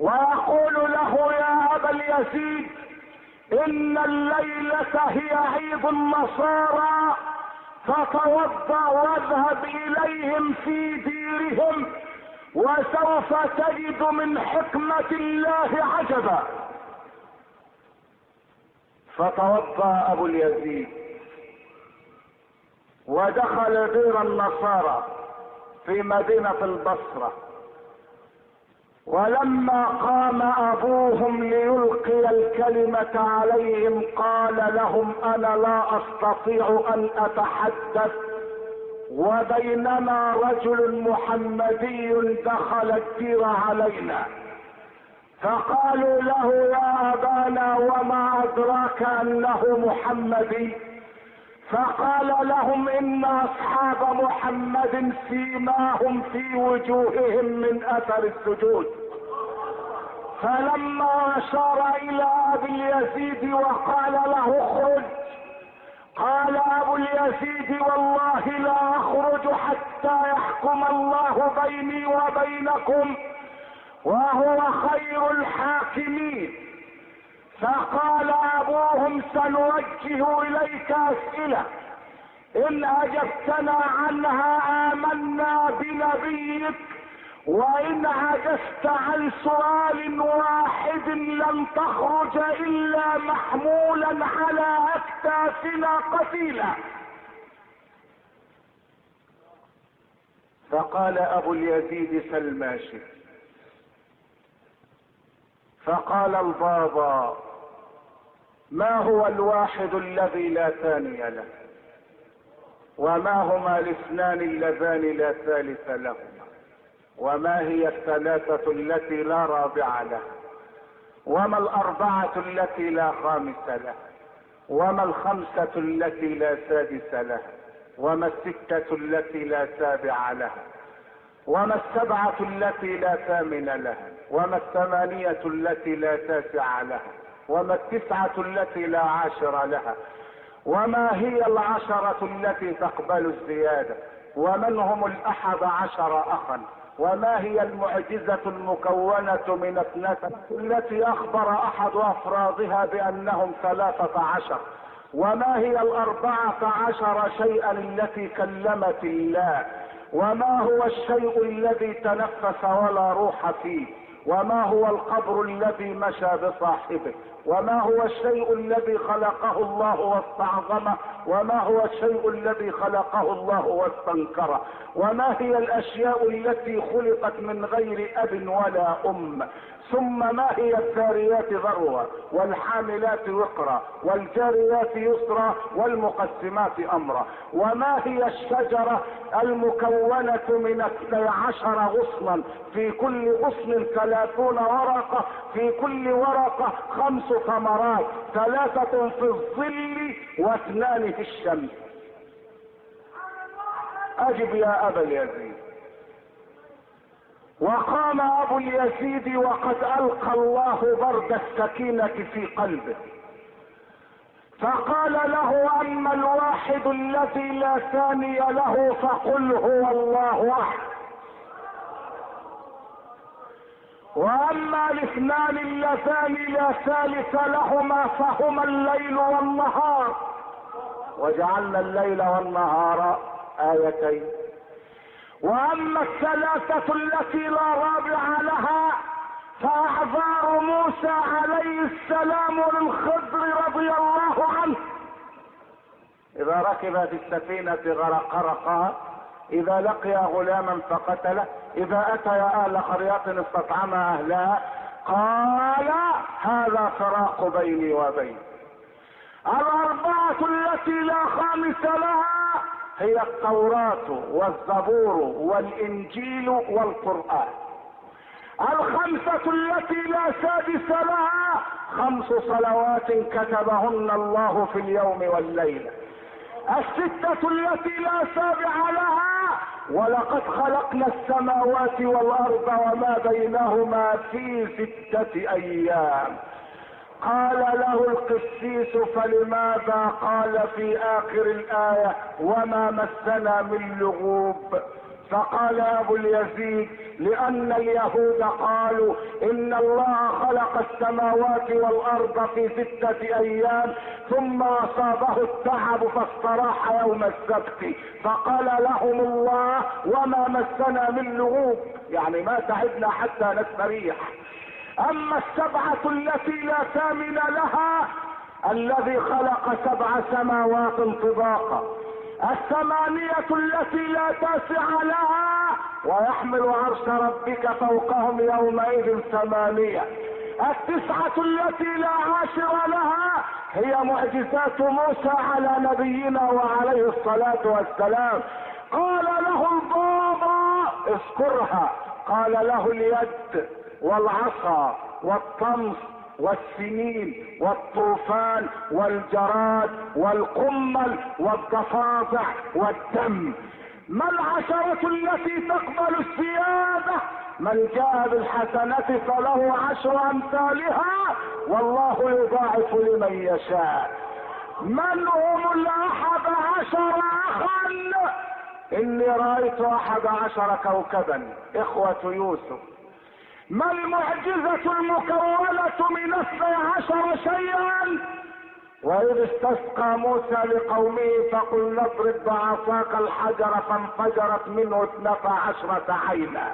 ويقول له يا أبا اليزيد إن الليلة هي عيد النصارى فتوضأ واذهب إليهم في ديرهم وسوف تجد من حكمة الله عجبا. فتوضأ أبو اليزيد ودخل دير النصارى في مدينة البصرة. ولما قام أبوهم ليلقي الكلمة عليهم قال لهم أنا لا أستطيع أن أتحدث وبينما رجل محمدي دخل الدير علينا. فقالوا له يا أبانا وما أدراك أنه محمدي؟ فقال لهم إن أصحاب محمد فيما في وجوههم من أثر السجود. فلما أشار إلى أبي اليزيد وقال له اخرج. قال أبو اليزيد والله لا أخرج حتى يحكم الله بيني وبينكم وهو خير الحاكمين. فقال أبوهم سنوجه إليك أسئلة. إن أجبتنا عنها آمنا بنبيك وإن عجزت عن سؤال واحد لن تخرج إلا محمولا على أكتافنا قتيلا. فقال أبو اليزيد سلماشي فقال البابا ما هو الواحد الذي لا ثاني له؟ وما هما الاثنان اللذان لا ثالث لهما؟ وما هي الثلاثة التي لا رابع لها وما الأربعة التي لا خامس لها وما الخمسة التي لا سادس لها وما الستة التي لا سابع لها وما السبعة التي لا ثامن لها وما الثمانية التي لا تاسع لها؟ وما التسعة التي لا عاشر لها؟ وما هي العشرة التي تقبل الزيادة؟ ومن هم الأحد عشر أخا؟ وما هي المعجزة المكونة من اثنتين التي أخبر أحد أفرادها بأنهم ثلاثة عشر. وما هي الأربعة عشر شيئا التي كلمت الله؟ وما هو الشيء الذي تنفس ولا روح فيه؟ وما هو القبر الذي مشى بصاحبه وما هو الشيء الذي خلقه الله واستعظمه وما هو الشيء الذي خلقه الله واستنكره وما هي الأشياء التي خلقت من غير أب ولا أم. ثم ما هي الذاريات ذروة والحاملات وقرا والجاريات يسرا والمقسمات امرا وما هي الشجرة المكونة من اثني عشر غصنا؟ في كل غصن ثلاثون ورقة في كل ورقة خمس ثمرات ثلاثة في الظل واثنان في الشمس. أجب يا أبا اليزيد. وقام أبو اليزيد وقد ألقى الله برد السكينة في قلبه. فقال له أما الواحد الذي لا ثاني له فقل هو الله أحد. وأما الاثنان اللذان لا ثالث لهما فهما الليل والنهار. وجعلنا الليل والنهار آيتين. واما الثلاثة التي لا رابع لها فأعذار موسى عليه السلام للخضر رضي الله عنه. إذا ركب في السفينة غرقها إذا لقي غلاما فقتله إذا أتى أهل قرية استطعم أهلها قال هذا فراق بيني وبين الأربعة التي لا خامس لها هي التوراة والزبور والإنجيل والقرآن. الخمسة التي لا سادس لها خمس صلوات كتبهن الله في اليوم والليلة الستة التي لا سابع لها ولقد خلقنا السماوات والأرض وما بينهما في ستة أيام. قال له القسيس فلماذا قال في آخر الآية وما مسنا من لغوب فقال أبو اليزيد لأن اليهود قالوا إن الله خلق السماوات والأرض في ستة أيام ثم أصابه التعب فاستراح يوم السبت. فقال لهم الله وما مسنا من لغوب. يعني ما تعبنا حتى نستريح. أما السبعة التي لا ثامن لها الذي خلق سبع سماوات طباقا الثمانية التي لا تاسع لها ويحمل عرش ربك فوقهم يومئذ ثمانية التسعة التي لا عاشر لها هي معجزات موسى على نبينا وعليه الصلاة والسلام. قال له البابا اذكرها قال له اليد. والعصا والطمس والسنين والطوفان والجراد والقمل والضفادع والدم. ما العشرة التي تقبل السيادة من جاء بالحسنة فله عشر أمثالها؟ والله يضاعف لمن يشاء. من هم الأحد عشر اخا؟ إني رأيت أحد عشر كوكبا. إخوة يوسف. ما المعجزة المكونة من اثني عشر شيئا؟ وإذ استسقى موسى لقومه فقل نضرب بعصاك الحجر فانفجرت منه اثنتا عشرة عينا.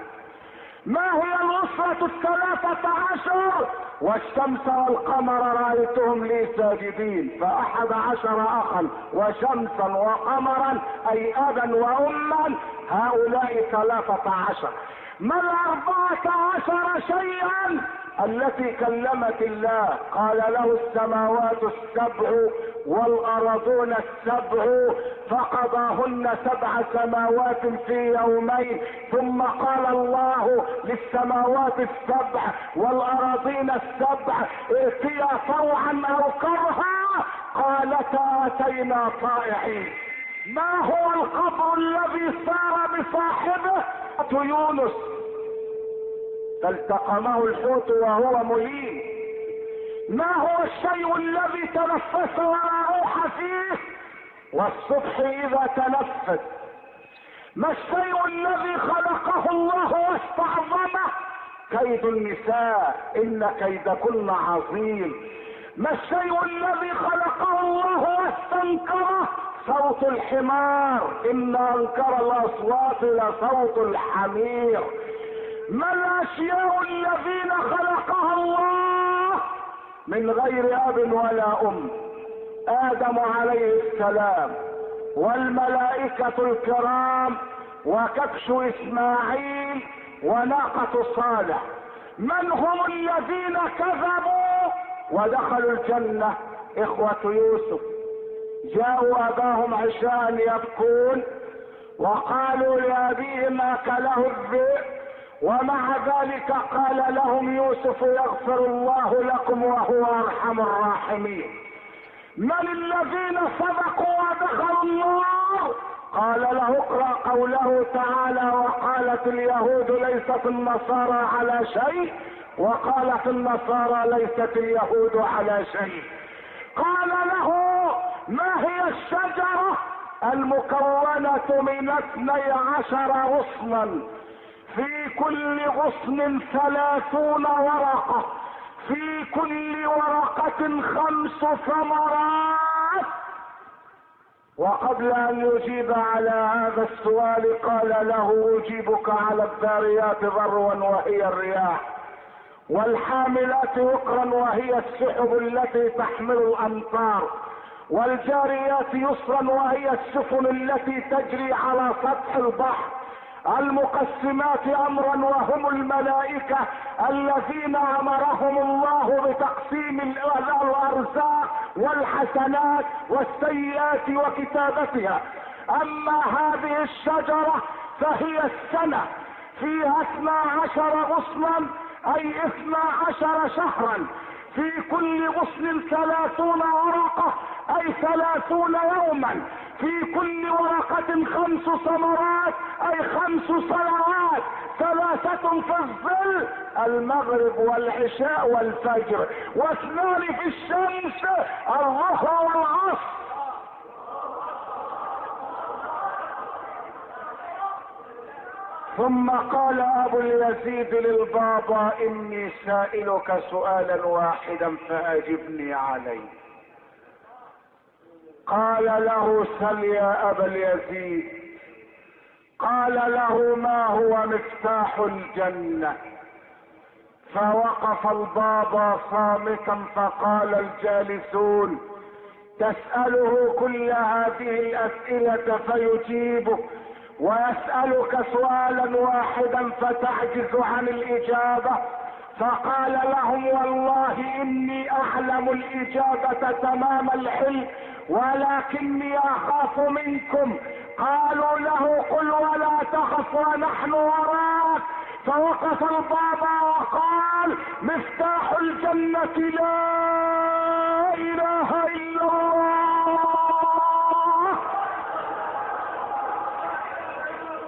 ما هي الأسرة الثلاثة عشر؟ والشمس والقمر رأيتهم لي ساجدين فأحد عشر أخا وشمسا وقمرا أي أبا وأما. هؤلاء ثلاثة عشر. ما الأربعة عشر شيئا التي كلمت الله؟ قال له السماوات السبع والأرضون السبع فقضاهن سبع سماوات في يومين. ثم قال الله للسماوات السبع والأراضين السبع ائتيا طوعا أو كرها؟ قالتا أتينا طائعين. ما هو القبر الذي سار بصاحبه؟ يونس. فالتقمه الحوت وهو مهين ما هو الشيء الذي تنفس ولا روح فيه والصبح إذا تنفس. ما الشيء الذي خلقه الله واستعظمه؟ كيد النساء. إن كيدكن عظيم. ما الشيء الذي خلقه الله واستنكره صوت الحمار. إن أنكر الأصوات لصوت الحمير. ما الأشياء الذين خلقها الله؟ من غير أب ولا أم. آدم عليه السلام. والملائكة الكرام. وكبش إسماعيل. وناقة صالح. من هم الذين كذبوا؟ ودخلوا الجنة إخوة يوسف. جاءوا أباهم عشاء يبكون وقالوا لابيهم اكله الذئب. ومع ذلك قال لهم يوسف يغفر الله لكم وهو أرحم الراحمين. من الذين سبقوا ودخلوا النار قال له اقرأ قوله تعالى وقالت اليهود ليست النصارى على شيء وقالت النصارى ليست اليهود على شيء. قال له ما هي الشجرة المكونة من اثني عشر غصنا في كل غصن ثلاثون ورقة في كل ورقة خمس ثمرات وقبل أن يجيب على هذا السؤال قال له أجيبك على الذاريات ذروا وهي الرياح والحاملات وقرا وهي السحب التي تحمل الأمطار والجاريات يسرا وهي السفن التي تجري على سطح البحر المقسمات امرا وهم الملائكة الذين أمرهم الله بتقسيم الأرزاق والحسنات والسيئات وكتابتها. أما هذه الشجرة فهي السنة فيها اثنا عشر غصنا أي اثنا عشر شهرا. في كل غصن ثلاثون ورقة أي ثلاثون يوما. في كل ورقة خمس ثمرات أي خمس صلوات. ثلاثة في الظل المغرب والعشاء والفجر. واثنان في الشمس الظهر والعصر. ثم قال أبو اليزيد للبابا إني سائلك سؤالا واحدا فأجبني عليه. قال له سل يا أبا اليزيد. قال له ما هو مفتاح الجنة؟ فوقف البابا صامتا فقال الجالسون تسأله كل هذه الأسئلة فيجيبك. ويسألك سؤالا واحدا فتعجز عن الإجابة. فقال لهم والله إني أعلم الإجابة تمام العلم ولكني أخاف منكم. قالوا له قل ولا تخف ونحن وراك. فوقف البابا وقال مفتاح الجنة لا إله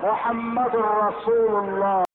محمد الرسول اللہ.